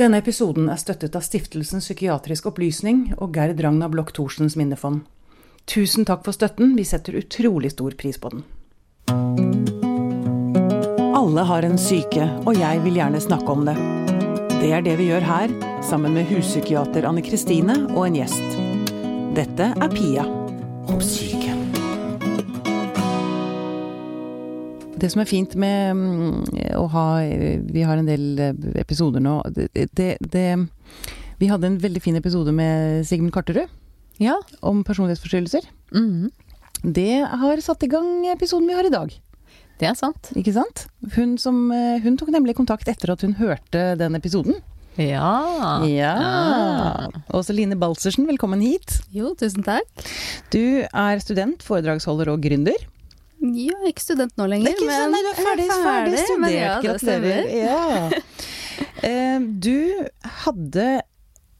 Denne episoden er støttet av Stiftelsen Psykiatrisk Opplysning og Gerd Ragna Bloch Thorsens minnefond. Tusen takk for støtten, vi setter utrolig stor pris på den. Alle har en syke, og jeg vil gjerne snakke om det. Det er det vi gjør her, sammen med huspsykiater Anne Kristine og en gjest. Dette er Pia om syke. Det som er fint med mm, å ha Vi har en del eh, episoder nå. Det, det, det, vi hadde en veldig fin episode med Sigmund Karterud Ja. om personlighetsforstyrrelser. Mhm. Det har satt i gang episoden vi har i dag. Det er sant. Ikke sant? Hun, som, eh, hun tok nemlig kontakt etter at hun hørte den episoden. Ja. Ja. Også Line Balsersen, velkommen hit. Jo, tusen takk. Du er student, foredragsholder og gründer. Ja, ikke student nå lenger, Det er ikke sånn, nei, du er ferdig, ferdig men studert. ja, Gratulerer. Ja. Eh, Du hadde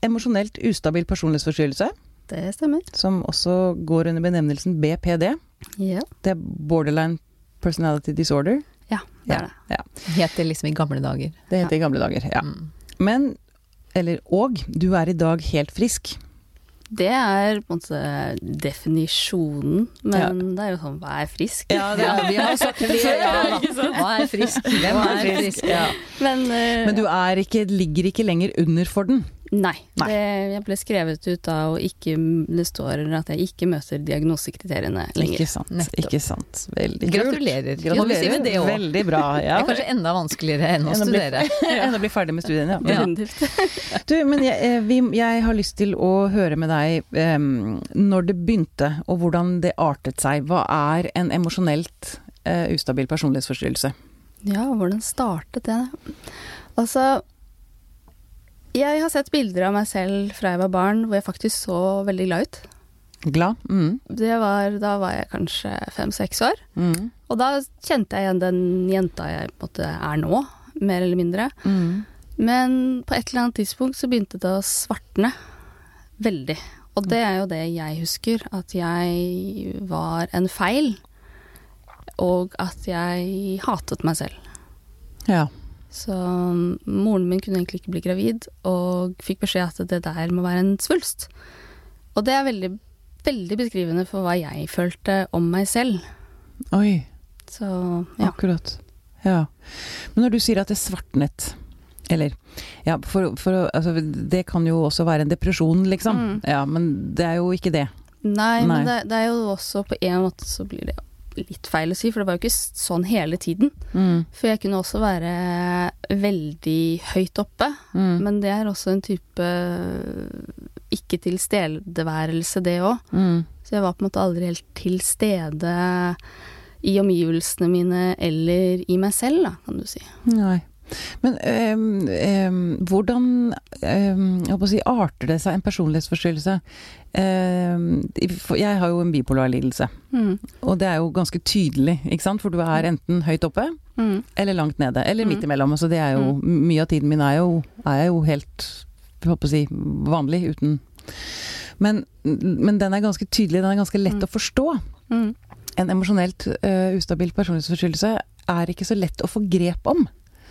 emosjonelt ustabil personlighetsforstyrrelse, Det stemmer. som også går under benevnelsen BPD. Ja, Det er borderline personality disorder. ja det er det. Ja. Het det liksom i gamle dager. Det heter i gamle dager. Ja. Mm. Men eller og, du er i dag helt frisk. Det er på en måte definisjonen, men det er jo sånn hva er frisk? Ja, det er, vi har sagt det før. Ja. Hva er frisk? Hvem er frisk? Ja. Men, uh, Men du er ikke, ligger ikke lenger under for den. Nei. Nei. Det, jeg ble skrevet ut da, og ikke, det står at jeg ikke møter diagnosekriteriene lenger. Ikke sant. Nettopp. Ikke sant. Veldig kult. Gratulerer. Gratulerer. det. Veldig bra. Det er kanskje enda vanskeligere enn å Enn studere. Enn å bli ferdig med studiene. Ja. Ja. Du, men jeg, eh, vi, jeg har lyst til å høre med deg um, når det begynte, og hvordan det artet seg. Hva er en emosjonelt uh, ustabil personlighetsforstyrrelse? Ja, hvordan startet det? Altså Jeg har sett bilder av meg selv fra jeg var barn hvor jeg faktisk så veldig glad ut. Glad? Mm. Det var, da var jeg kanskje fem-seks år. Mm. Og da kjente jeg igjen den jenta jeg måte er nå, mer eller mindre. Mm. Men på et eller annet tidspunkt så begynte det å svartne veldig. Og det er jo det jeg husker, at jeg var en feil. Og at jeg hatet meg selv. Ja. Så moren min kunne egentlig ikke bli gravid, og fikk beskjed at det der må være en svulst. Og det er veldig, veldig beskrivende for hva jeg følte om meg selv. Oi, Så ja. akkurat. Ja. Men når du sier at det svartnet eller ja, for, for, altså, det kan jo også være en depresjon, liksom. Mm. Ja, men det er jo ikke det. Nei, Nei. men det, det er jo også på en måte så blir det litt feil å si, for det var jo ikke sånn hele tiden. Mm. For jeg kunne også være veldig høyt oppe, Mm. men det er også en type ikke-tilstedeværelse, det òg. Mm. Så jeg var på en måte aldri helt til stede i omgivelsene mine eller i meg selv, da, kan du si. Nei. Men øhm, øhm, hvordan øhm, si, arter det seg en personlighetsforstyrrelse? For jeg har jo en bipolar lidelse, og det er jo ganske tydelig, ikke sant? For du er enten høyt oppe Mm. eller langt nede, eller Mm. midt imellom. Så det er jo, mye av tiden min er jo, er jo helt, si, vanlig uten men, men den er ganske tydelig, den er ganske lett Mm. å forstå. Mm. En emosjonelt uh, ustabil personlighetsforstyrrelse er ikke så lett å få grep om.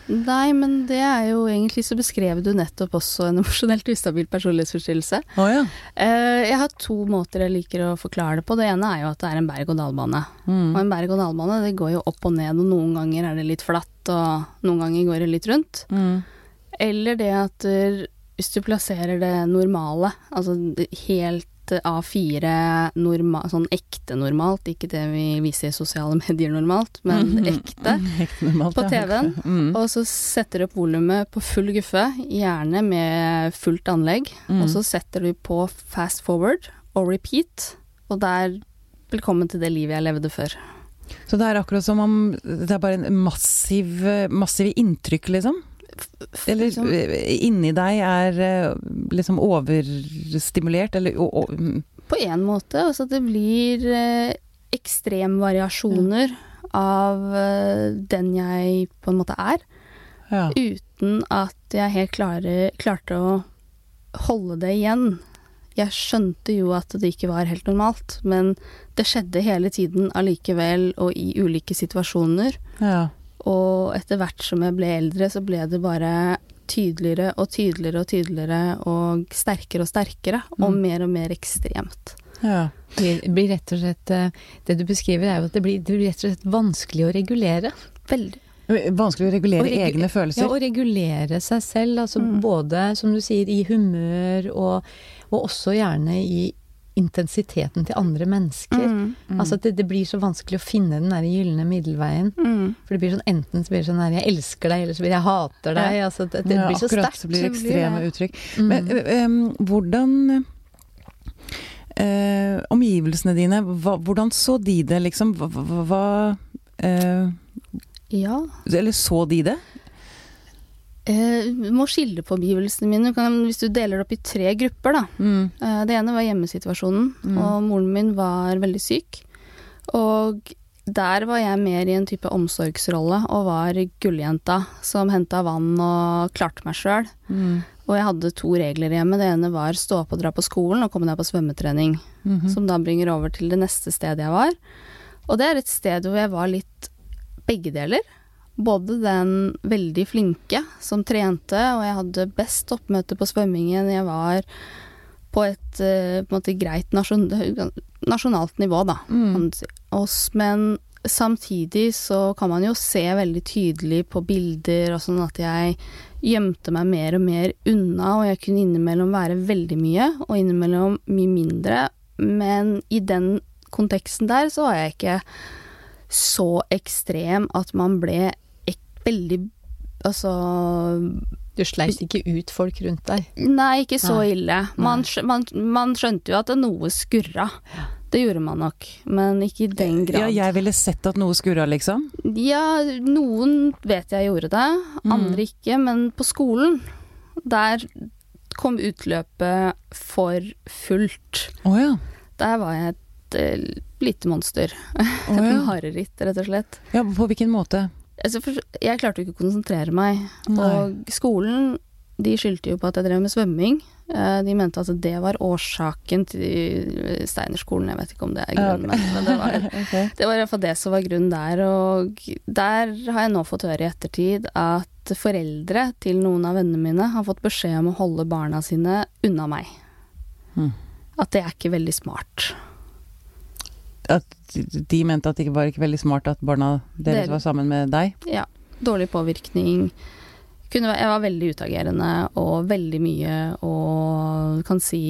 Nei, men det er jo egentlig så beskrev du nettopp også en emosjonelt ustabil personlighetsforstyrrelse. Oh, ja. Eh, jeg har to måter jeg liker å forklare det på. Det ene er jo at det er en berg-og-dal-bane. Mm. Og en berg-og-dal-bane det går jo opp og ned, og noen ganger er det litt flatt, og noen ganger går det litt rundt. Mm. Eller det at eh, hvis du plasserer det normale, altså det helt A4 norma, sånn ekte normalt, ikke det vi viser i sosiale medier normalt, men ekte, Ekte på. TV-en. Mm. Og så setter du opp volumet på full guffe, gjerne med fullt anlegg. Mm. Og så setter du på fast forward og repeat, og der Velkommen til det livet jeg levde før. Så det er akkurat som om det er bare en massiv, massive inntrykk, liksom? Eller Liksom, eh, inni deg er eh, liksom overstimulert, eller og, mm, på en måte. Altså det blir eh, ekstremvariasjoner av eh, den jeg på en måte er. Ja. uten at jeg helt klare, klarte å holde det igjen. Jeg skjønte jo at det ikke var helt normalt, men det skjedde hele tiden allikevel, og i ulike situasjoner. ja. Og etter hvert som jeg ble eldre, så ble det bare tydeligere og tydeligere og tydeligere og sterkere og sterkere, og Mm. mer og mer ekstremt. Ja. Det blir rett og slett eh, Det du beskriver, er jo at det blir, det blir rett og slett vanskelig å regulere. Veldig. Vanskelig å regulere regu- egne følelser. Ja, å regulere seg selv. Altså Mm. både, som du sier, i humør, og, og også gjerne i intensiteten til andre mennesker. Mm. Mm. Altså at det, det blir så vanskelig å finne den der gylne middelveien. Mm. For det blir sånn enten så blir det sånn her 'jeg elsker deg', eller så blir det 'jeg hater deg'. Altså det, det Ja, blir så sterkt. akkurat, så blir det ekstreme uttrykk. Mm. Men um, hvordan eh, Omgivelsene dine, hva, hvordan så de det, liksom? Hva, hva, eh, Ja. Eller så de det? Eh, du må skille på omgivelsene mine. Du kan, hvis du deler det opp i tre grupper, da. Mm. Eh, Det ene var hjemmesituasjonen, Mm. og moren min var veldig syk. Og der var jeg mer i en type omsorgsrolle og var gulljenta som henta vann og klarte meg sjøl. Mm. Og jeg hadde to regler hjemme. Det ene var stå opp og dra på skolen og komme deg på svømmetrening. -hmm. Som da bringer over til det neste stedet jeg var. Og det er et sted hvor jeg var litt begge deler. Både den veldig flinke som trente, og jeg hadde best oppmøte på svømmingen. Jeg var på et eh, på måte greit nasjon nasjonalt nivå, da. Mm. men samtidig så kan man jo se veldig tydelig på bilder og sånn at jeg gjemte meg mer og mer unna, og jeg kunne innimellom være veldig mye, og innimellom mye mindre. Men i den konteksten der så var jeg ikke så ekstrem at man ble veldig Altså Du sleit ikke ut folk rundt deg. Nei, ikke så Nei. ille. Man, man, man skjønte jo at det noe skurra. Det gjorde man nok, men ikke i den grad. Ja, jeg ville sett at noe skurra, liksom. Ja, noen vet jeg gjorde det, Mm. andre ikke. Men på skolen, der kom utløpet for fullt. Oh, ja. Der var jeg et uh, lite monster. Et ja. mareritt, rett og slett. ja. På hvilken måte? Altså, jeg klarte jo ikke å konsentrere meg. Nei. Og skolen, de skyldte jo på at jeg drev med svømming. Eh, De mente at det var årsaken til Steinerskolen. Jeg vet ikke om det er grunnen, okay. men det var Ok. Det var i hvert fall det som var grunnen der, og der har jeg nå fått høre i ettertid at foreldre til noen av vennene mine har fått beskjed om å holde barna sine unna meg. Hmm. At det er ikke veldig smart. At de mente at det var ikke veldig smart at barna deres var sammen med deg? Ja. Dårlig påvirkning. Kunne, jeg var veldig utagerende og veldig mye og kan si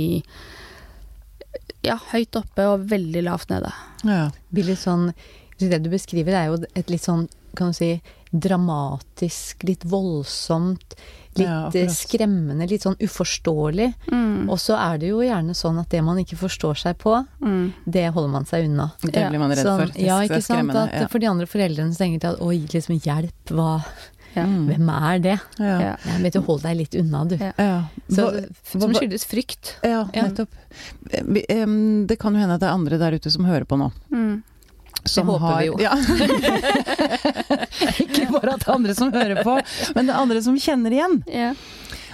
ja, høyt oppe og veldig lavt nede. Ja. blir litt sånn Det du beskriver er jo et litt sånn, kan du si, dramatisk, litt voldsomt, litt Ja, eh, skremmende, litt sånn uforståelig. Mm. Og så er det jo gjerne sånn at det man ikke forstår seg på, Mm. det holder man seg unna. Det blir man redd Sånn, for. Det ja, ikke sant. At ja. for de andre foreldrene så tenker de at oi, liksom hjelp, hva Ja. Mm. Hvem er det? Ja. Ja. Jeg vet du, hold deg litt unna, du. Så, Som skyldes frykt. Ja, Ja. nettopp. Eh, Det kan jo hende at det er andre der ute som hører på nå. Mm. Som håper har, vi jo. Ja. ikke bare at det er andre som hører på, men det er andre som kjenner igjen. Ja.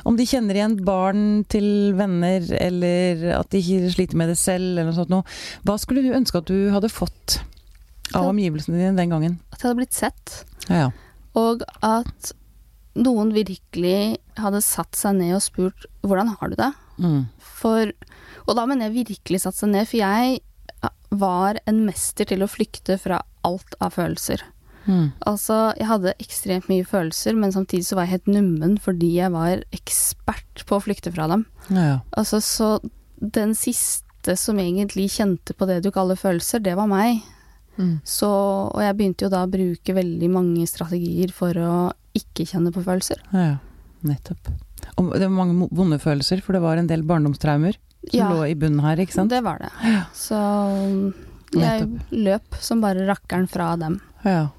Om de kjenner igjen barn til venner, eller at de sliter med det selv, eller noe sånt noe. Hva skulle du ønske at du hadde fått av omgivelsene dine den gangen? At jeg hadde blitt sett. Ja, ja. Og at noen virkelig hadde satt seg ned og spurt 'hvordan har du det?' Mm. For, og da mener jeg virkelig satt seg ned, for jeg var en mester til å flykte fra alt av følelser. Mm. Altså, jeg hadde ekstremt mye følelser, men samtidig så var jeg helt nummen fordi jeg var ekspert på å flykte fra dem. Ja, ja. Altså, så den siste som egentlig kjente på det du kaller følelser, det var meg. Mm. Så, og jeg begynte jo da å bruke veldig mange strategier for å ikke kjenne på følelser. ja, ja. Nettopp. Og det var mange vonde følelser, for det var en del barndomstraumer som Ja. lå i bunnen her, ikke sant? Det var det. Så jeg løp som bare rakkeren fra dem. Ja.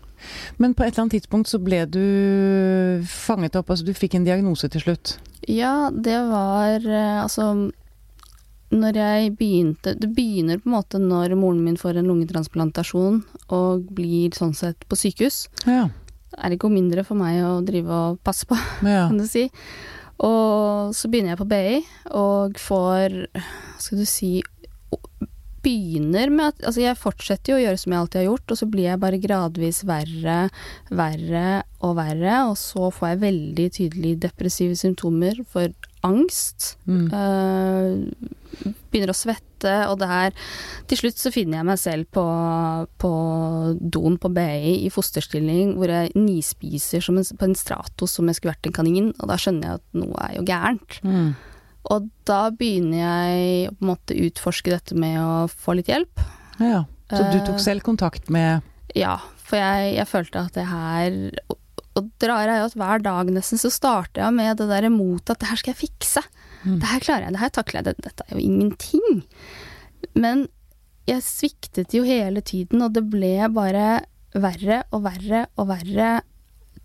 Men på et eller annet tidspunkt så ble du fanget opp, altså du fikk en diagnose til slutt. Ja, det var eh, altså Når jeg begynte Det begynner på en måte når moren min får en lungetransplantasjon og blir sånn sett på sykehus. Ja. Det er ikke mindre for meg å drive og passe på, ja. kan du si. Og så begynner jeg på BI og får, skal du si, begynner med at Altså, jeg fortsetter jo å gjøre som jeg alltid har gjort, og så blir jeg bare gradvis verre, verre og verre, og så får jeg veldig tydelige depressive symptomer for angst. Mm. Uh, begynner å svette, og det her Til slutt så finner jeg meg selv på, på doen på BI i fosterstilling, hvor jeg nispiser som en, på en Stratos som jeg skulle vært en kanin, og da skjønner jeg at noe er jo gærent. Mm. Og da begynner jeg å på en måte utforske dette med å få litt hjelp. Ja. Så du Eh. tok selv kontakt med Ja, for jeg, jeg følte at det her og, drar jeg at hver dag nesten så starter jeg med det derre motet at det her skal jeg fikse. Mm. Det her klarer jeg, det her takler jeg, dette er jo ingenting. Men jeg sviktet jo hele tiden, og det ble bare verre og verre og verre.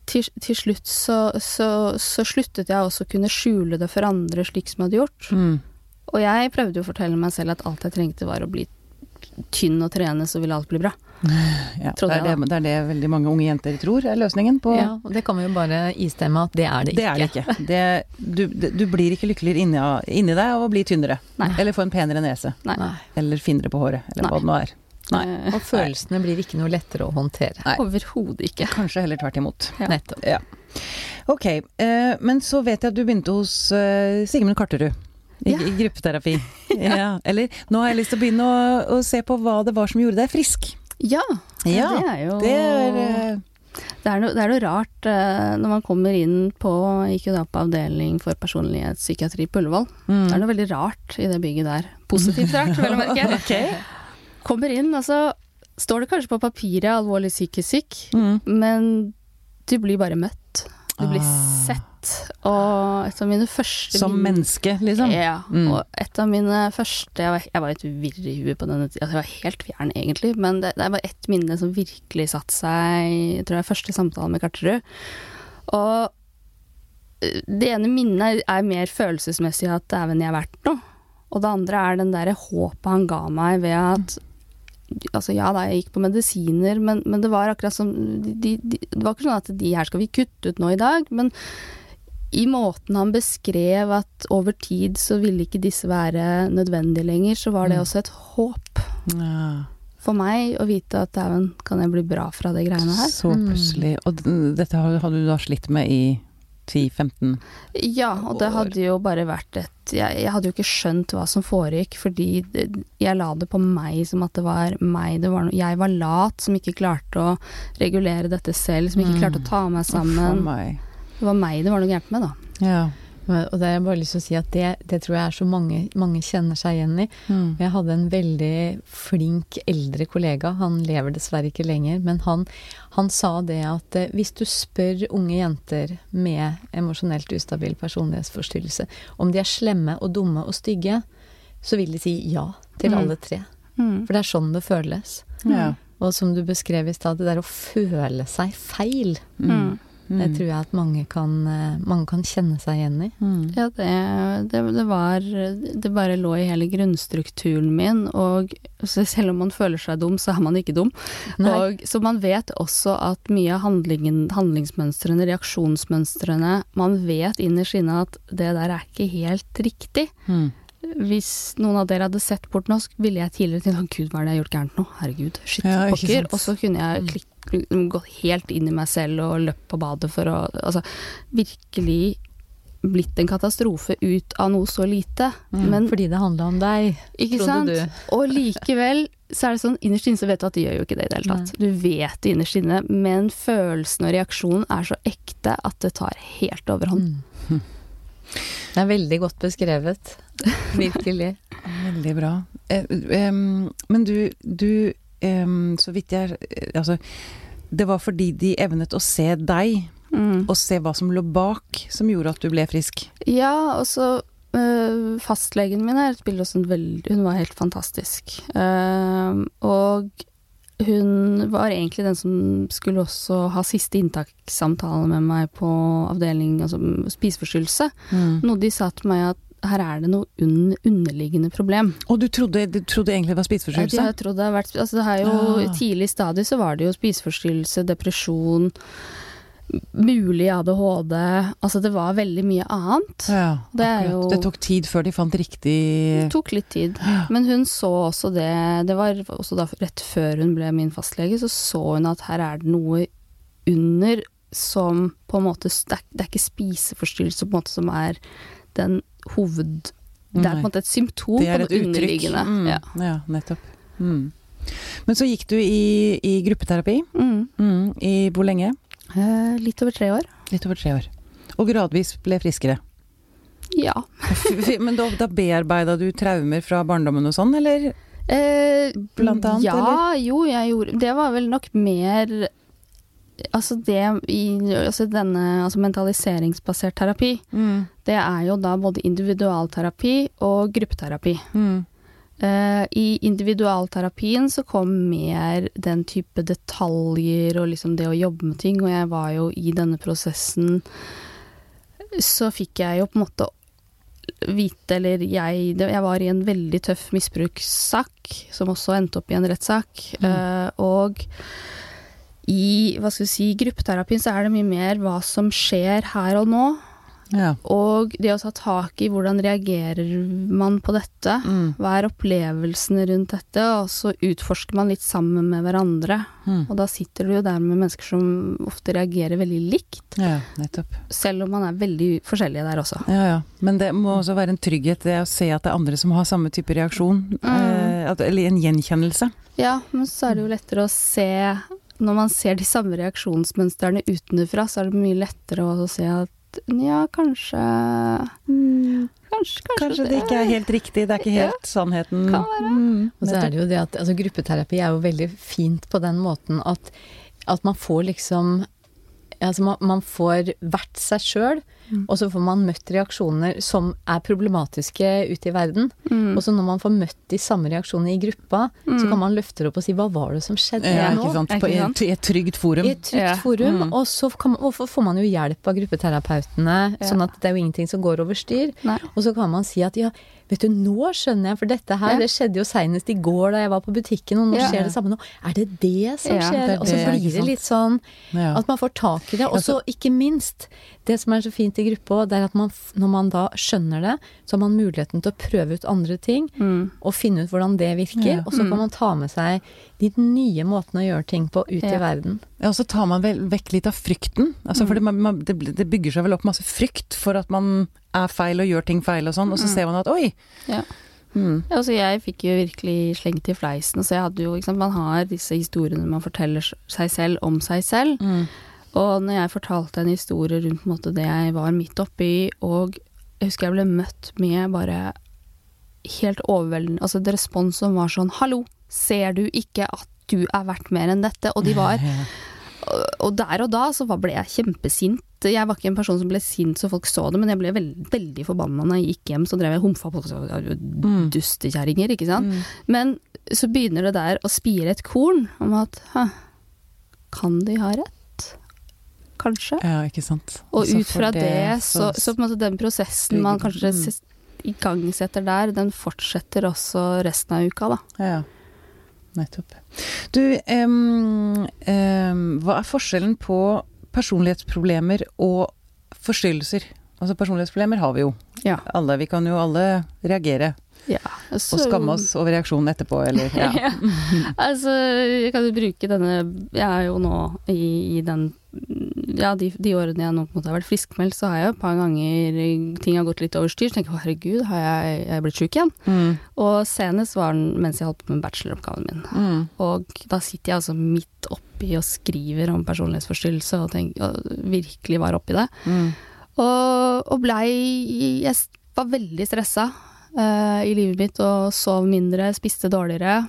Til, til slutt så, så, så sluttet jeg også å kunne skjule det for andre slik som jeg hadde gjort. mm. Og jeg prøvde jo å fortelle meg selv at alt jeg trengte var å bli tynn og trene, så ville alt bli bra. Ja, det, er det, det er det veldig mange unge jenter tror er løsningen på Ja, og det kan vi jo bare istemme at det er det ikke. Det er det ikke. Det, du, det, du blir ikke lykkeligere inni, inni deg av å bli tynnere. Nei. Eller få en penere nese. Nei. Nei. Eller finere på håret. Eller Nei. hva det nå er. Nei. Eh, Og følelsene blir ikke noe lettere å håndtere. Nei. Overhodet ikke. Kanskje heller tvert imot. Ja. Nettopp. Ja. Ok, eh, men så vet jeg at du begynte hos eh, Sigmund Karterud. I, Ja. i gruppeterapi. ja. Eller nå har jeg lyst til å begynne å, å se på hva det var som gjorde deg frisk. Ja, Ja, det er jo Det er eh, Det er noe, det er noe rart eh, når man kommer inn på Gikk jo da på avdeling for personlighetspsykiatri på Ullevål. mm. Det er noe veldig rart i det bygget der. Positivt rart, vel å merke. Kommer inn, og så står det kanskje på papiret alvorlig psykisk syk, Mm. men du blir bare møtt. Du blir Ah. Sett. Og et av mine første Som menneske, liksom. Ja. Mm. Og et av mine første Jeg var, jeg var et virr i huet på denne tida. Jeg var helt fjern, egentlig. Men det, det var ett minne som virkelig satte seg Jeg tror det er første samtale med Karterud. Og eh, det ene minnet er mer følelsesmessig at dæven, jeg er verdt noe. Og det andre er den derre håpet han ga meg ved at Altså ja da, jeg gikk på medisiner, men, men det var akkurat som de, de, Det var ikke sånn at de her skal vi kutte ut nå i dag, men i måten han beskrev at over tid så ville ikke disse være nødvendige lenger, så var det Mm. også et håp Ja. for meg å vite at dæven, kan jeg bli bra fra de greiene her? Så Mm. plutselig. Og dette hadde du da slitt med i 10-15 Ja, og det hadde jo bare vært et jeg, jeg hadde jo ikke skjønt hva som foregikk, fordi jeg la det på meg som at det var meg det var noe Jeg var lat som ikke klarte å regulere dette selv, som ikke Mm. klarte å ta meg For sammen. meg. Det var meg det var noe gærent med, da. Ja. Og det har jeg bare lyst til å si at det, det tror jeg er så mange, mange kjenner seg igjen i. Mm. Jeg hadde en veldig flink eldre kollega, han lever dessverre ikke lenger, men han, han sa det at eh, hvis du spør unge jenter med emosjonelt ustabil personlighetsforstyrrelse om de er slemme og dumme og stygge, så vil de si ja til Mm. alle tre. Mm. For det er sånn det føles. Ja. Og som du beskrev i stad, det der å føle seg feil, Mm. Det tror jeg at mange kan, eh, mange kan kjenne seg igjen i. Mm. Ja, det, det, det var Det bare lå i hele grunnstrukturen min, og selv om man føler seg dum, så er man ikke dum. Og, så man vet også at mye av handlingen, handlingsmønstrene, reaksjonsmønstrene Man vet innerst inne at det der er ikke helt riktig. Mm. Hvis noen av dere hadde sett bort nå, ville jeg tidligere tenkt at gud, hva er det jeg har gjort gærent nå? Herregud, shit, Ja, pokker. Og så kunne jeg klikk, gått helt inn i meg selv og løpt på badet for å Altså virkelig blitt en katastrofe ut av noe så lite. Mm. Men Fordi det handla om deg, ikke trodde sant? du. Og likevel så er det sånn, innerst inne så vet du at det gjør jo ikke det i det hele tatt. Du vet det innerst inne, men følelsen og reaksjonen er så ekte at det tar helt overhånd. Mm. Det er veldig godt beskrevet. Virkelig. Veldig bra. Eh, em, men du, du em, Så vidt jeg Altså, det var fordi de evnet å se deg, Mm. og se hva som lå bak, som gjorde at du ble frisk. Ja, og så øh, Fastlegen min er et bilde også en veldig Hun var helt fantastisk. Uh, og hun var egentlig den som skulle også ha siste inntakssamtale med meg på avdeling altså spiseforstyrrelse. Mm. Noe de sa til meg at her er det noe un underliggende problem. Og du trodde, du trodde egentlig det var spiseforstyrrelse? Ja, jeg trodde det har vært altså det jo Ah. I tidlig stadie så var det jo spiseforstyrrelse, depresjon mulig ADHD. Altså det var veldig mye annet. Ja, Det er jo- det tok tid før de fant riktig Det tok litt tid. Men hun så også det Det var også da rett før hun ble min fastlege, så så hun at her er det noe under som på en måte det er ikke spiseforstyrrelse på en måte som er den hoved... Det er på en måte et symptom Det på et det underliggende. Mm, Ja. ja, nettopp. Mm. Men så gikk du i, i gruppeterapi. Mm. Mm, I hvor lenge? Eh, litt over tre år. Litt over tre år. Og gradvis ble friskere. Ja. Men da, da bearbeida du traumer fra barndommen og sånn, eller? Eh, Blant annet, ja, eller? jo, jeg gjorde Det var vel nok mer Altså det i altså denne altså mentaliseringsbasert terapi, Mm. det er jo da både individualterapi og gruppeterapi. Mm. Uh, I individualterapien så kom mer den type detaljer og liksom det å jobbe med ting, og jeg var jo i denne prosessen Så fikk jeg jo på en måte vite, eller jeg Jeg var i en veldig tøff misbrukssak, som også endte opp i en rettssak, eh, og i hva skal vi si, gruppeterapien så er det mye mer hva som skjer her og nå. Ja. Og det å ta tak i hvordan reagerer man på dette. Mm. Hva er opplevelsene rundt dette? Og så utforsker man litt sammen med hverandre. Mm. Og da sitter du jo der med mennesker som ofte reagerer veldig likt. ja, nettopp. Selv om man er veldig forskjellige der også. Ja, ja. Men det må også være en trygghet det å se at det er andre som har samme type reaksjon. Eh, eller en gjenkjennelse. Ja, men så er det jo lettere å se Når man ser de samme reaksjonsmønstrene utenfra, så er det mye lettere å se at ja, kanskje Kanskje, kanskje, Kanskje det ikke er helt riktig, det er ikke helt sannheten. Kan være. Mm, Og så er det jo det at altså, gruppeterapi er jo veldig fint på den måten at, at man får liksom Altså man, man får vært seg sjøl, Mm. og så får man møtt reaksjoner som er problematiske ute i verden. Mm. Og så når man får møtt de samme reaksjonene i gruppa, så kan man løfte det opp og si hva var det som skjedde ja, nå? sant. På et, et trygt forum. I et trygt Ja. forum. Mm. Og så kan man, og så får man jo hjelp av gruppeterapeutene, Ja. sånn at det er jo ingenting som går over styr. Nei. Og så kan man si at ja, vet du, nå skjønner jeg, for dette her, Ja. det skjedde jo seinest i går da jeg var på butikken, og nå skjer det samme nå. Er det det som skjer? det er og så blir det litt sånn at man får tak i det. Og så ikke minst, det som er så fint i gruppa, det er at man, når man da skjønner det, så har man muligheten til å prøve ut andre ting, Mm. og finne ut hvordan det virker. Og så kan man ta med seg de nye måtene å gjøre ting på ut i verden. Ja, og så tar man vel vekk litt av frykten. Altså, for det, man, det, det bygger seg vel opp masse frykt for at man er feil og gjør ting feil og sånn, og så ser man at oi! Ja. Mm. Altså jeg fikk jo virkelig slengt i fleisen, så jeg hadde jo, sant, man har disse historiene man forteller seg selv om seg selv. Mm. Og når jeg fortalte en historie rundt en måte, det jeg var midt oppi, og jeg husker jeg ble møtt med bare helt overveldende Altså det respons som var sånn Hallo, ser du ikke at du er verdt mer enn dette? Og de var og der og da så ble jeg kjempesint. Jeg var ikke en person som ble sint så folk så det, men jeg ble veld, veldig forbanna når jeg gikk hjem. Så drev jeg og humfa på så- Mm. dustekjerringer, ikke sant. Mm. Men så begynner det der å spire et korn om at kan de ha rett? Kanskje? ja, ikke sant. Og ut fra det, så, så på en måte den prosessen man kanskje Mm. igangsetter der, den fortsetter også resten av uka, da. Ja, nettopp. Du, um, um, hva er forskjellen på personlighetsproblemer og forstyrrelser? Altså personlighetsproblemer har vi jo. Ja. Alle. Vi kan jo alle reagere ja. og skamme oss over reaksjonen etterpå, eller ja. Ja. Altså, jeg kan jo bruke denne Jeg er jo nå i, i den Ja, de, de årene jeg nå på en måte har vært friskmeldt, så har jeg jo et par ganger ting har gått litt over styr. Så tenker jeg herregud, har jeg, jeg blitt sjuk igjen? Mm. Og senest var den mens jeg holdt på med bacheloroppgaven min. Mm. Og da sitter jeg altså midt oppi og skriver om personlighetsforstyrrelse, og, tenker, og virkelig var oppi det. Mm. Og, og blei Jeg var veldig stressa uh, i livet mitt og sov mindre, spiste dårligere.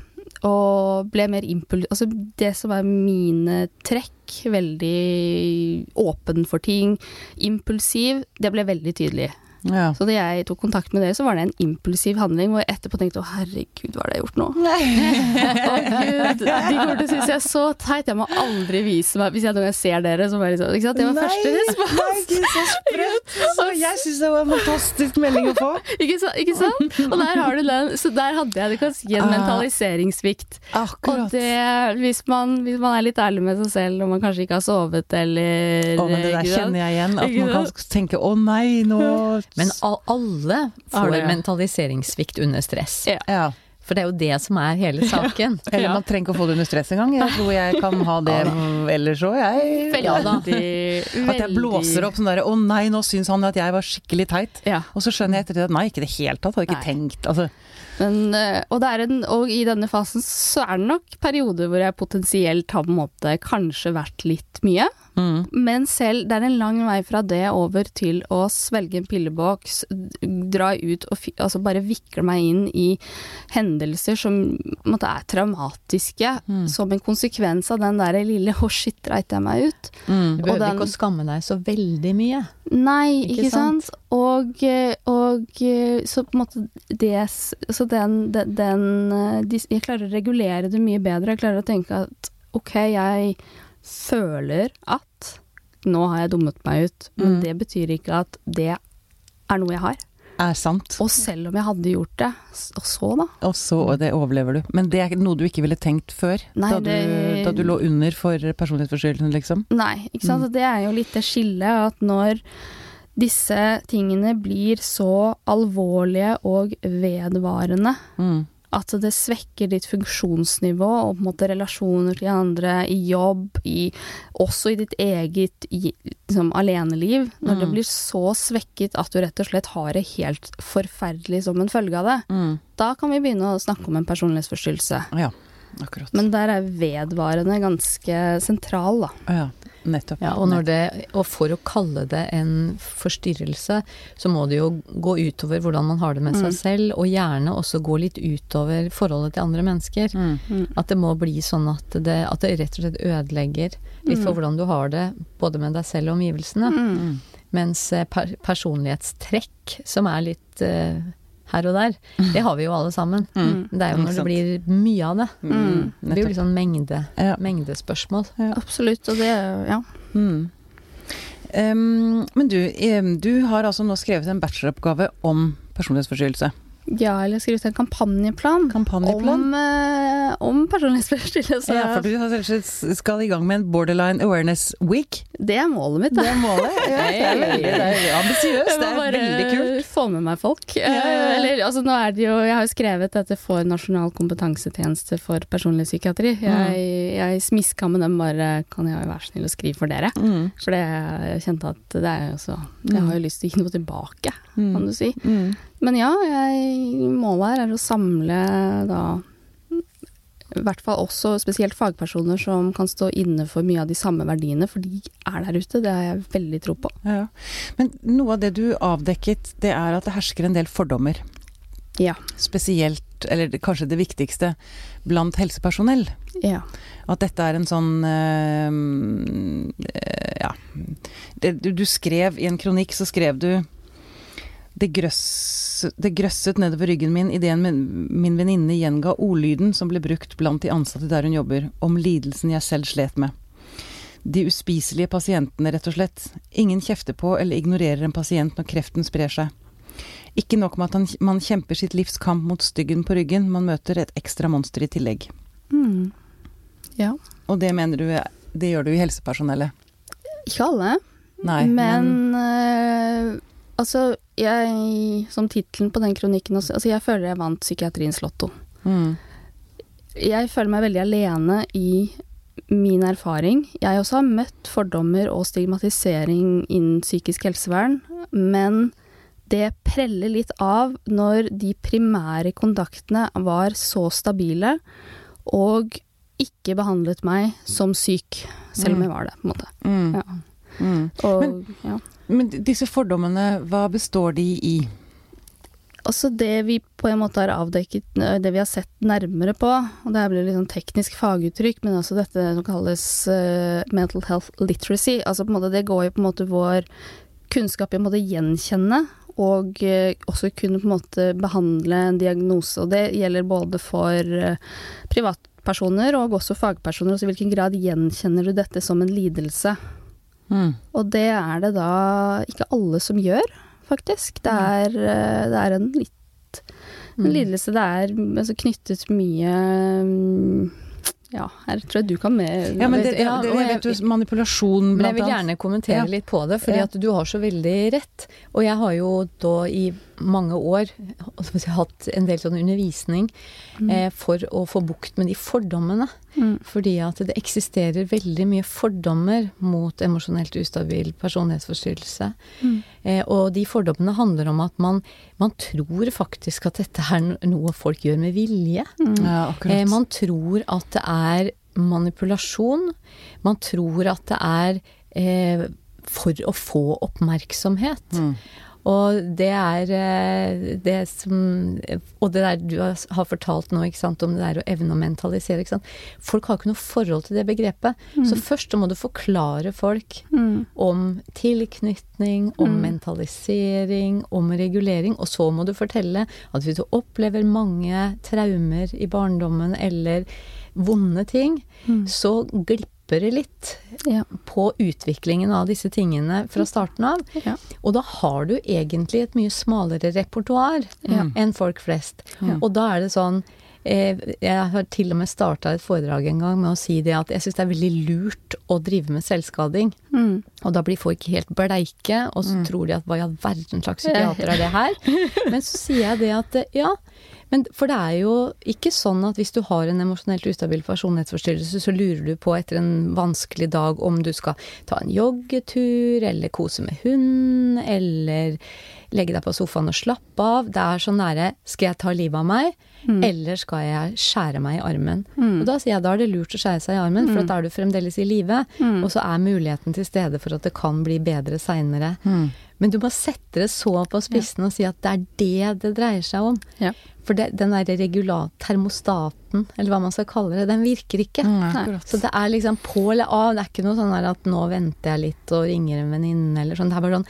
Og ble mer impuls... Altså det som er mine trekk, veldig åpen for ting, impulsiv, det ble veldig tydelig. Ja. Så da jeg tok kontakt med dere, så var det en impulsiv handling hvor jeg etterpå tenkte å herregud, hva har jeg gjort nå? Å gud, de kommer til å synes jeg er så teit, jeg må aldri vise meg Hvis jeg noen gang ser dere, så bare liksom ikke sant? Det var første respons. Nei, gud, så sprøtt! Så jeg syns det var en fantastisk melding å få. Ikke, sant? ikke sant? Og der har du den. Så der hadde jeg det kan si en Ah. mentaliseringssvikt. Og det, hvis man, hvis man er litt ærlig med seg selv og man kanskje ikke har sovet eller Å, men det der kjenner jeg igjen. At man kan tenke 'å nei, nå Men alle får det. mentaliseringssvikt under stress. Ja. ja. For det er jo det som er hele saken. Eller man trenger ikke å få det under stress engang. Jeg tror jeg kan ha det ellers òg, jeg. Veldig, Ja da. At jeg blåser opp sånn derre 'å nei, nå syns han at jeg var skikkelig teit'. Ja. Og så skjønner jeg etter det at nei, ikke i det hele tatt. Hadde ikke Nei. tenkt. Altså, Men, eh, og, det er en, og i denne fasen så er det nok perioder hvor jeg potensielt har på en måte kanskje vært litt mye. Mm. Men selv, det er en lang vei fra det over til å svelge en pilleboks, dra ut og altså bare vikle meg inn i hendelser som måte, er traumatiske, Mm. som en konsekvens av den der lille 'å, shit, dreit jeg meg ut'. Mm. Du behøver den- ikke å skamme deg så veldig mye. Nei, Ikke ikke, sant? Og, eh, og eh, så på en måte det Så den, den, den eh, de, Jeg klarer å regulere det mye bedre. Jeg klarer å tenke at ok, jeg føler at nå har jeg dummet meg ut, men Mm. det betyr ikke at det er noe jeg har. Er sant. Og selv om jeg hadde gjort det, og så da? Og så og det overlever du. Men det er noe du ikke ville tenkt før? Nei, da, du, det- da du lå under for personlighetsforstyrrelsen, liksom? Nei, ikke sant. Mm. Det er jo litt det skillet at når disse tingene blir så alvorlige og vedvarende, Mm. At det svekker ditt funksjonsnivå og på en måte relasjoner til andre, i jobb, i, også i ditt eget i, liksom, aleneliv. Når det Mm. blir så svekket at du rett og slett har det helt forferdelig som en følge av det, Mm. da kan vi begynne å snakke om en personlighetsforstyrrelse. Ja, akkurat. Men der er vedvarende ganske sentral, da. ja, nettopp. Ja, og, når det, og for å kalle det en forstyrrelse, så må det jo gå utover hvordan man har det med Mm. seg selv, og gjerne også gå litt utover forholdet til andre mennesker. Mm. At det må bli sånn at det, at det rett og slett ødelegger litt for Mm. hvordan du har det, både med deg selv og omgivelsene. Mm. Mm. Mens eh, per personlighetstrekk, som er litt eh, her og der, det har vi jo alle sammen. Mm. Det er jo når det blir mye av det. Mm. Det blir jo litt sånn mengde, Ja. mengdespørsmål. Absolutt, og det Ja. Mm. Um, men du, du har altså nå skrevet en bacheloroppgave om personlighetsforstyrrelse. Ja, eller skrive ut en kampanjeplan, Kampanjeplan? om, eh, om personlighetsforstyrrelse. Ja, for du skal i gang med en Borderline Awareness Week. Det er målet mitt, Det er målet. Ja, det er veldig det er ambisiøst. Jeg Det må er veldig kult. få med meg folk. ja, ja. Eh, Eller, altså, nå er det jo Jeg har jo skrevet dette for Nasjonal kompetansetjeneste for personlig psykiatri. Jeg, jeg smiska med dem bare Kan jeg være snill å skrive for dere? Mm. For det, jeg kjente at det er jo så Jeg har jo lyst til å gi noe tilbake, kan Mm. du si. Mm. Men ja, jeg, målet her er å samle da i hvert fall også spesielt fagpersoner som kan stå inne for mye av de samme verdiene, for de er der ute. Det har jeg veldig tro på. Ja. Men noe av det du avdekket, det er at det hersker en del fordommer. Ja. Spesielt, eller kanskje det viktigste, blant helsepersonell. Ja. At dette er en sånn øh, øh, Ja. Det, du, du skrev i en kronikk, så skrev du det, grøss, det grøsset nedover ryggen min idet min, min venninne gjenga ordlyden som ble brukt blant de ansatte der hun jobber, om lidelsen jeg selv slet med. De uspiselige pasientene, rett og slett. Ingen kjefter på eller ignorerer en pasient når kreften sprer seg. Ikke nok med at han, man kjemper sitt livs kamp mot styggen på ryggen, man møter et ekstra monster i tillegg. Mm. Ja. Og det mener du det gjør du i helsepersonellet? Ikke alle, Nei, men eh, altså jeg, Som tittelen på den kronikken også, altså Jeg føler jeg vant psykiatriens lotto. mm, Jeg føler meg veldig alene i min erfaring. Jeg også har møtt fordommer og stigmatisering innen psykisk helsevern, men det preller litt av når de primære kontaktene var så stabile og ikke behandlet meg som syk, selv om jeg var det, på en måte. mm, Ja. mm. Og, Men- ja. Men disse fordommene, hva består de i? Også det vi på en måte har avdekket, det vi har sett nærmere på, og det blir litt sånn teknisk faguttrykk, men også dette som kalles uh, mental health literacy. Altså på en måte det går jo på en måte vår kunnskap i å gjenkjenne og uh, også kunne på en måte behandle en diagnose. Og det gjelder både for uh, privatpersoner og også fagpersoner. Altså i hvilken grad gjenkjenner du dette som en lidelse? Mm. Og det er det da ikke alle som gjør, faktisk. Det er, eh, det er en litt en Mm. lidelse. Det er altså, knyttet mye mm, Ja, her tror jeg du kan med Ja, men det, det, Ja, det, jeg vet jo manipulasjon, Men jeg vil gjerne kommentere Ja. litt på det, fordi Ja. at du har så veldig rett. Og jeg har jo da i mange år si, hatt en del sånn undervisning eh, for å få bukt med de fordommene. Mm. Fordi at det eksisterer veldig mye fordommer mot emosjonelt ustabil personlighetsforstyrrelse. Mm. Eh, og de fordommene handler om at man, man tror faktisk at dette er noe folk gjør med vilje. Ja, Eh, man tror at det er manipulasjon. Man tror at det er eh, for å få oppmerksomhet. Mm. Og det er eh, det som Og det der du har fortalt nå, sant, om det der å evne å mentalisere. Folk har ikke noe forhold til det begrepet. Så først må du forklare folk Mm. om tilknytning, om mentalisering, om regulering. Og så må du fortelle at hvis du opplever mange traumer i barndommen eller vonde ting, så glipper det litt Ja. på utviklingen av disse tingene fra starten av. Ja. Og da har du egentlig et mye smalere repertoar Ja. enn folk flest. Og da er det sånn eh, Jeg har til og med starta et foredrag en gang med å si det at jeg syns det er veldig lurt å drive med selvskading. Mm. Og da blir folk helt bleike, og så tror de at hva i all verden slags psykiater er det her? Men så sier jeg det at eh, ja, men for det er jo ikke sånn at hvis du har en emosjonelt ustabil personlighetsforstyrrelse, så lurer du på etter en vanskelig dag om du skal ta en joggetur, eller kose med hund, eller legge deg på sofaen og slappe av. Det er så nære skal jeg ta livet av meg, eller skal jeg skjære meg i armen? Og da sier jeg da er det lurt å skjære seg i armen, for at da er du fremdeles i live, og så er muligheten til stede for at det kan bli bedre seinere. Men du må sette det så på spissen og si at det er det det dreier seg om. Ja. For det, den derre regulat... Termostaten, eller hva man skal kalle det, den virker ikke. Mm. Så det er liksom på eller av. Det er ikke noe sånn at nå venter jeg litt og ringer en venninne eller sånn. Det er bare sånn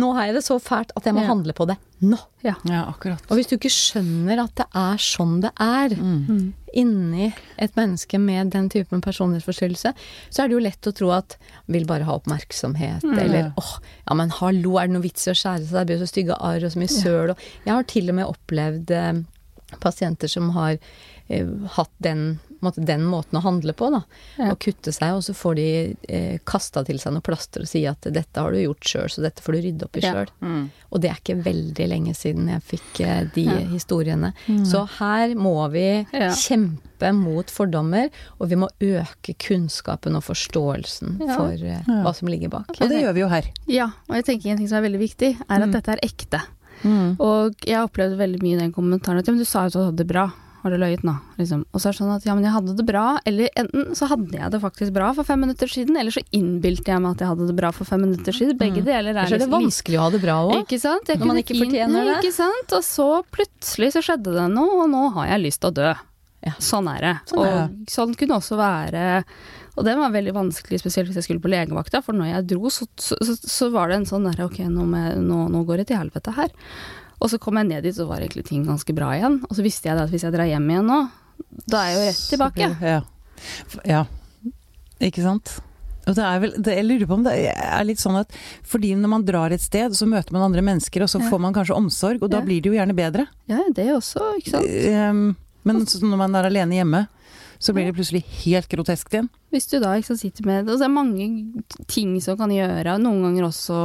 Nå har jeg det så fælt at jeg må Ja. handle på det nå. Ja. Ja, akkurat. Og hvis du ikke skjønner at det er sånn det er Mm. inni et menneske med den typen personlighetsforstyrrelse, så er det jo lett å tro at vil bare ha oppmerksomhet, eller åh, ja men hallo, er det noe vits i å skjære seg, det blir jo så stygge arr og så mye søl og Jeg har til og med opplevd eh, pasienter som har eh, hatt den, måte, den måten å handle på, da. Ja. Å kutte seg, og så får de eh, kasta til seg noe plaster og si at dette har du gjort sjøl, så dette får du rydde opp i Ja. Mm. Og det er ikke veldig lenge siden jeg fikk eh, de Ja. historiene. Så her må vi Ja. kjempe mot fordommer, og vi må øke kunnskapen og forståelsen Ja. for eh, Ja. hva som ligger bak. Og det gjør vi jo her. ja, og jeg tenker en ting som er veldig viktig, er at Mm. dette er ekte. Mm. Og jeg opplevde veldig mye den kommentaren at ja, men du sa jo at du hadde det bra. Har du løyet nå? Liksom. Og så er det sånn at ja, men jeg hadde det bra. Eller enten så hadde jeg det faktisk bra for fem minutter siden, eller så innbilte jeg meg at jeg hadde det bra for fem minutter siden. Begge Mm. deler er er det liksom vanskelig å ha det bra òg. Ikke sant? Jeg Når man ikke fortjener fortjener det. Ikke sant? Og så plutselig så skjedde det noe, og nå har jeg lyst til å dø. Ja. Sånn er det. Sånn er og sånn kunne også være Og det var veldig vanskelig, spesielt hvis jeg skulle på legevakta, for når jeg dro, så, så, så, var det en sånn derre ok, nå, med, nå, nå går det til helvete her. Og så kom jeg ned dit, så var egentlig ting ganske bra igjen. Og så visste jeg at hvis jeg drar hjem igjen nå, da er jeg jo rett tilbake. Ja. ja. Ikke sant? Og det er vel, det, jeg lurer på om det er litt sånn at fordi når man drar et sted, så møter man andre mennesker, og så Ja. får man kanskje omsorg, og da Ja. blir det jo gjerne bedre. Ja, det også, ikke sant. Ehm, men så når man er alene hjemme, så blir det plutselig helt groteskt igjen. Hvis du da sant, sitter med Det er mange ting som kan gjøre. Noen ganger også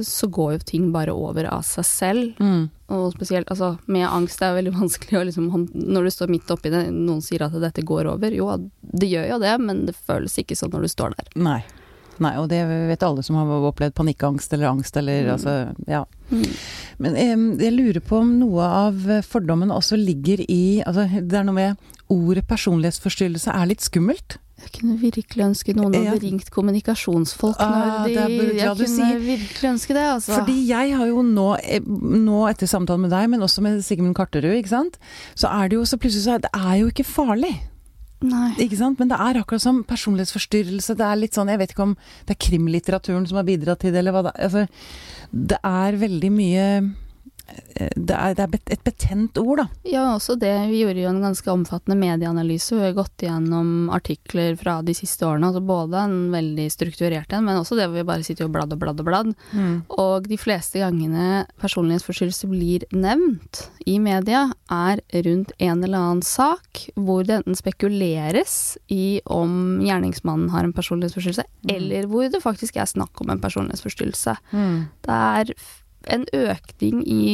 så går jo ting bare over av seg selv. Mm. Og spesielt altså, med angst det er veldig vanskelig å liksom Når du står midt oppi det, noen sier at dette går over. Jo, det gjør jo det, men det føles ikke sånn når du står der. Nei. Nei, og det vet alle som har opplevd panikkangst eller angst eller Mm. altså, ja. Men em, jeg lurer på om noe av fordommen også ligger i altså, Det er noe med ordet personlighetsforstyrrelse er litt skummelt. Jeg kunne virkelig ønske noen Ja. ringt kommunikasjonsfolk Ah, de det Jeg kunne sier. virkelig ønske det, altså. Fordi jeg har jo nå, eh, nå etter samtalen med deg, men også med Sigmund Karterud, ikke sant, så er det jo så plutselig så er det er jo ikke farlig. Nei. Ikke sant? Men det er akkurat som personlighetsforstyrrelse. Det er litt sånn, Jeg vet ikke om det er krimlitteraturen som har bidratt til det, eller hva det er. Altså, det er veldig mye Det er, det er et betent ord, da. Ja, også det. Vi gjorde jo en ganske omfattende medieanalyse. Vi har gått gjennom artikler fra de siste årene. altså Både en veldig strukturert en, men også det hvor vi bare sitter og bladd og bladd og bladd. Og de fleste gangene personlighetsforstyrrelse blir nevnt i media, er rundt en eller annen sak hvor det enten spekuleres i om gjerningsmannen har en personlighetsforstyrrelse, eller hvor det faktisk er snakk om en personlighetsforstyrrelse. Det er en økning i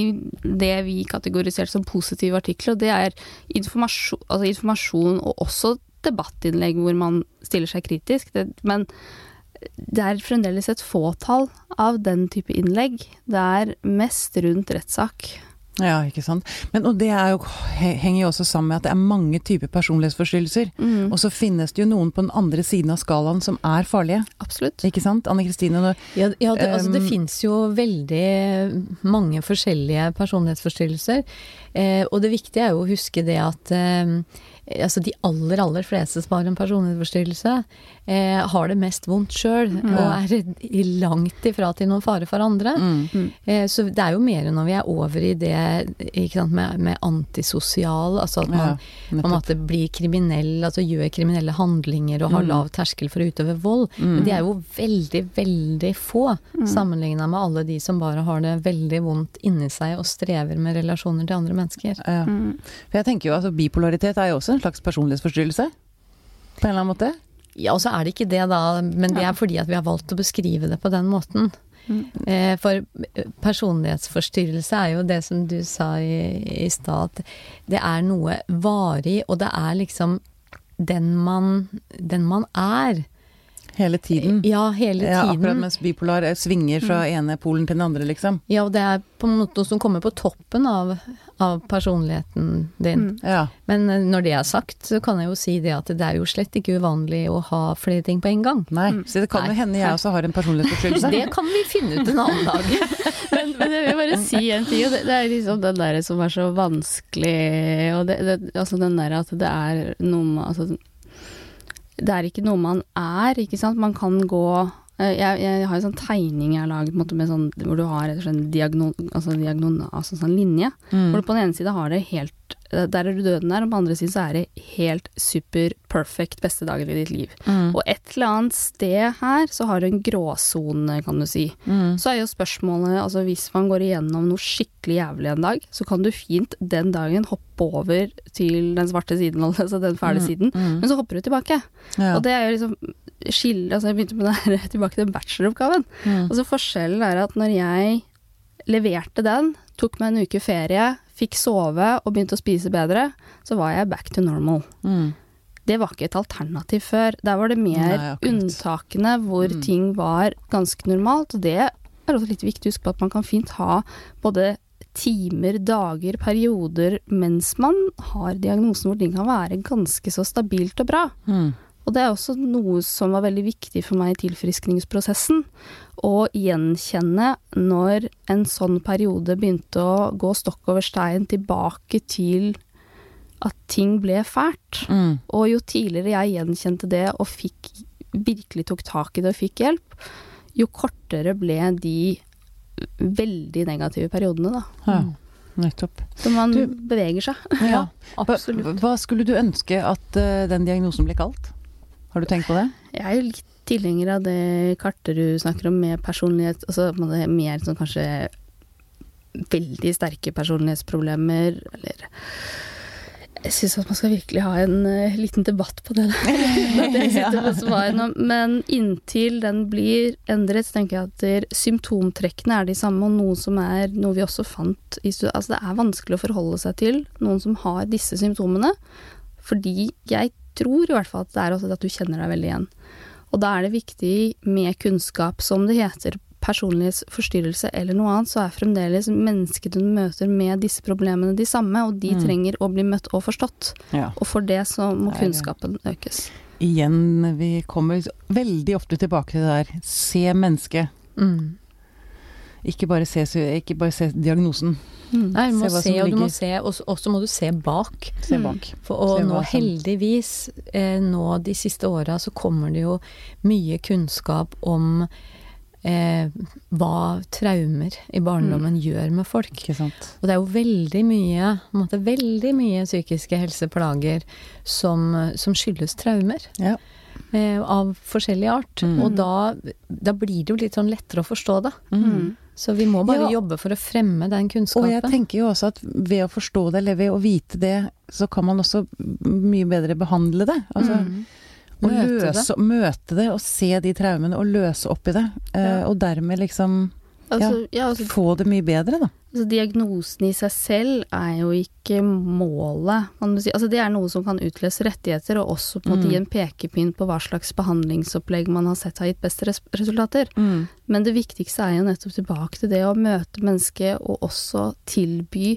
det vi kategoriserte som positive artikler, og det er informasjon, altså informasjon og også debattinnlegg hvor man stiller seg kritisk. Det, men det er fremdeles et fåtall av den type innlegg. Det er mest rundt rettssak. Ja, ikke sant. Men og det er jo, henger jo også sammen med at det er mange typer personlighetsforstyrrelser. Mm, Og så finnes det jo noen på den andre siden av skalaen som er farlige. absolutt. Ikke sant? Anne Kristine, Ja, ja det, altså det Um, fins jo veldig mange forskjellige personlighetsforstyrrelser. Eh, og det viktige er jo å huske det at eh, altså de aller, aller fleste som har en personlighetsforstyrrelse, eh, har det mest vondt sjøl, og er i langt ifra til noen fare for andre. mm. Eh, så det er jo mer når vi er over i det sant, med, med antisosial, altså at man Ja, på en måte blir kriminell, altså gjør kriminelle handlinger og har Mm. lav terskel for å utøve vold. Men de er jo veldig, veldig få sammenligna med alle de som bare har det veldig vondt inni seg og strever med relasjoner til andre mennesker. Ja. Mm. For jeg tenker jo at bipolaritet er jo også en slags personlighetsforstyrrelse. På en eller annen måte. Ja, og så er det ikke det da, men det er fordi at vi har valgt å beskrive det på den måten. Mm. Eh, For personlighetsforstyrrelse er jo det som du sa i, i stad, at det er noe varig, og det er liksom den man, den man er. Hele tiden. Ja, hele Ja, akkurat mens bipolar eh, svinger fra ene polen til den andre, liksom. Ja, og det er på en måte noe som kommer på toppen av, av personligheten din. Mm. Ja. Men eh, når det er sagt, så kan jeg jo si det at det er jo slett ikke uvanlig å ha flere ting på en gang. Nei, så det kan jo hende jeg også har en personlighetsforstyrrelse. Det kan vi finne ut en annen dag. Men, men jeg vil bare si en ting, og det, det er liksom den der som er så vanskelig, og det, det, altså den der at det er noe med altså, Det er ikke noe man er, ikke sant. Man kan gå jeg, jeg har en sånn tegning jeg har laget måte, sånn, hvor du har en diagnon, altså diagnon, altså sånn linje. Mm. Hvor du på den ene side har det helt eh, Der er du døden der, og på den andre siden så er det helt super perfect beste dagen i ditt liv. Mm. Og et eller annet sted her så har du en gråsone, kan du si. Mm. Så er jo spørsmålet, altså hvis man går igjennom noe skikkelig jævlig en dag, så kan du fint den dagen hoppe over til den svarte siden, altså den fæle siden, Mm. men så hopper du tilbake. Ja. Og det er jo liksom skille, altså jeg begynte med det her tilbake til bacheloroppgaven. Mm. Altså forskjellen er at når jeg leverte den, tok meg en uke ferie, fikk sove og begynte å spise bedre, så var jeg back to normal. Mm. Det var ikke et alternativ før. Der var det mer Nei, unntakene hvor Mm. ting var ganske normalt. Og det er også litt viktig å huske på at man kan fint ha både timer, dager, perioder mens man har diagnosen hvor ting kan være ganske så stabilt og bra. Mm. Og det er også noe som var veldig viktig for meg i tilfriskningsprosessen. Å gjenkjenne når en sånn periode begynte å gå stokk over stein tilbake til at ting ble fælt. Mm. Og jo tidligere jeg gjenkjente det og fikk, virkelig tok tak i det og fikk hjelp, jo kortere ble de veldig negative periodene, da. Ja, nettopp. Så man Du- beveger seg. Ja. Hva, absolutt. hva skulle du ønske at uh, den diagnosen ble kalt? Har du tenkt på det? Jeg er jo litt tilhenger av det Karterud snakker om med personlighet, altså mer sånn kanskje veldig sterke personlighetsproblemer, eller jeg syns at man skal virkelig ha en uh, liten debatt på det. der. Men inntil den blir endret, så tenker jeg at der, symptomtrekkene er de samme, og noe som er noe vi også fant i studiet Altså det er vanskelig å forholde seg til noen som har disse symptomene, fordi jeg tror i hvert fall at det er også at du kjenner deg veldig igjen. Og da er det viktig med kunnskap, som det heter, personlighetsforstyrrelse eller noe annet, så er fremdeles mennesket du møter med disse problemene de samme, og de Mm. trenger å bli møtt og forstått. Ja. Og for det så må kunnskapen økes. Igjen, vi kommer veldig ofte tilbake til det der. Se mennesket. Mm. Ikke bare se, ikke bare se diagnosen. Mm. Nei, du må se, se og du må se, og så må du se bak. Se bak. For, og se nå heldigvis, eh, nå de siste åra, så kommer det jo mye kunnskap om eh, hva traumer i barndommen mm. gjør med folk. Ikke sant. Og det er jo veldig mye, måte, veldig mye psykiske helseplager som, som skyldes traumer. Ja. Eh, av forskjellig art. Mm. Og da, da, blir det jo litt sånn lettere å forstå det. Mm. Så vi må bare ja. jobbe for å fremme den kunnskapen. Og jeg tenker jo også at ved å forstå det, eller ved å vite det, så kan man også mye bedre behandle det. Altså, mm. møte, løse, det. møte det og se de traumene og løse opp i det. Eh, ja. Og dermed liksom altså, ja, altså, få det mye bedre, da. Altså, diagnosen i seg selv er jo ikke målet, kan du si. Altså, det er noe som kan utløse rettigheter, og også på en måte mm. gi en pekepinn på hva slags behandlingsopplegg man har sett har gitt beste res resultater. Mm. Men det viktigste er jo nettopp tilbake til det å møte mennesket, og også tilby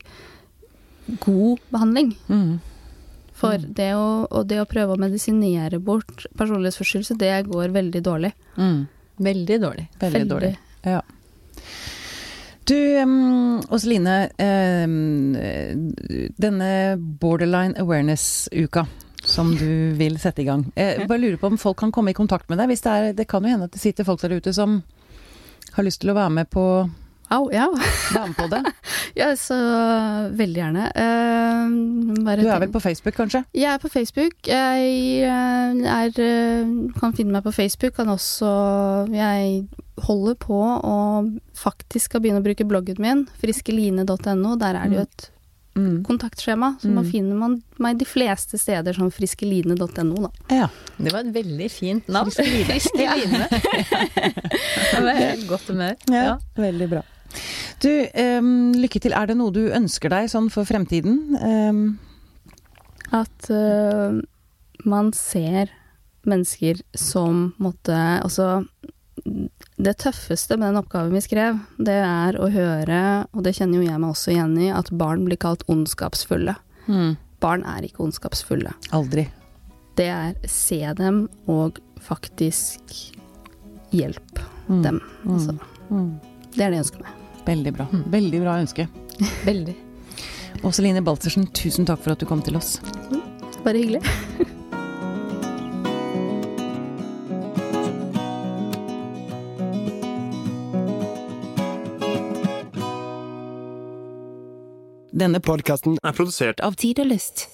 god behandling. Mm. For mm. det å, det å, prøve å medisinere bort personlighetsforstyrrelse, det går veldig dårlig. Mm. Veldig dårlig. Veldig, veldig. dårlig. Ja. Du, Åseline. Denne Borderline Awareness-uka som du vil sette i gang. Jeg bare lurer på om folk kan komme i kontakt med deg. Det, er, det kan jo hende at det sitter folk der ute som har lyst til å være med på Au, ja. Være med på det? ja, så veldig gjerne. Uh, du er vel på Facebook, kanskje? Jeg er på Facebook. Jeg uh, er, uh, kan finne meg på Facebook. Kan også Jeg holder på å faktisk skal begynne å bruke bloggen min, friskeline.no. Der er det jo mm. et mm. kontaktskjema, så mm. man finner man meg de fleste steder som friskeline.no, da. Ja. Det var et veldig fint navn. Friskeline. Friskeline. ja. godt humør. Ja, ja, veldig bra. Du, um, lykke til. Er det noe du ønsker deg sånn for fremtiden? Um. At uh, man ser mennesker som måtte Altså det tøffeste med den oppgaven vi skrev, det er å høre, og det kjenner jo jeg meg også igjen i, at barn blir kalt ondskapsfulle. Mm. Barn er ikke ondskapsfulle. Aldri. Det er se dem og faktisk hjelp mm. dem. Altså. Mm. Det er det jeg ønsker meg. Veldig bra. Mm. Veldig bra ønske. Veldig. Åseline Baltzersen, tusen takk for at du kom til oss. Bare hyggelig. Denne podkasten er produsert av Tid og Lyst.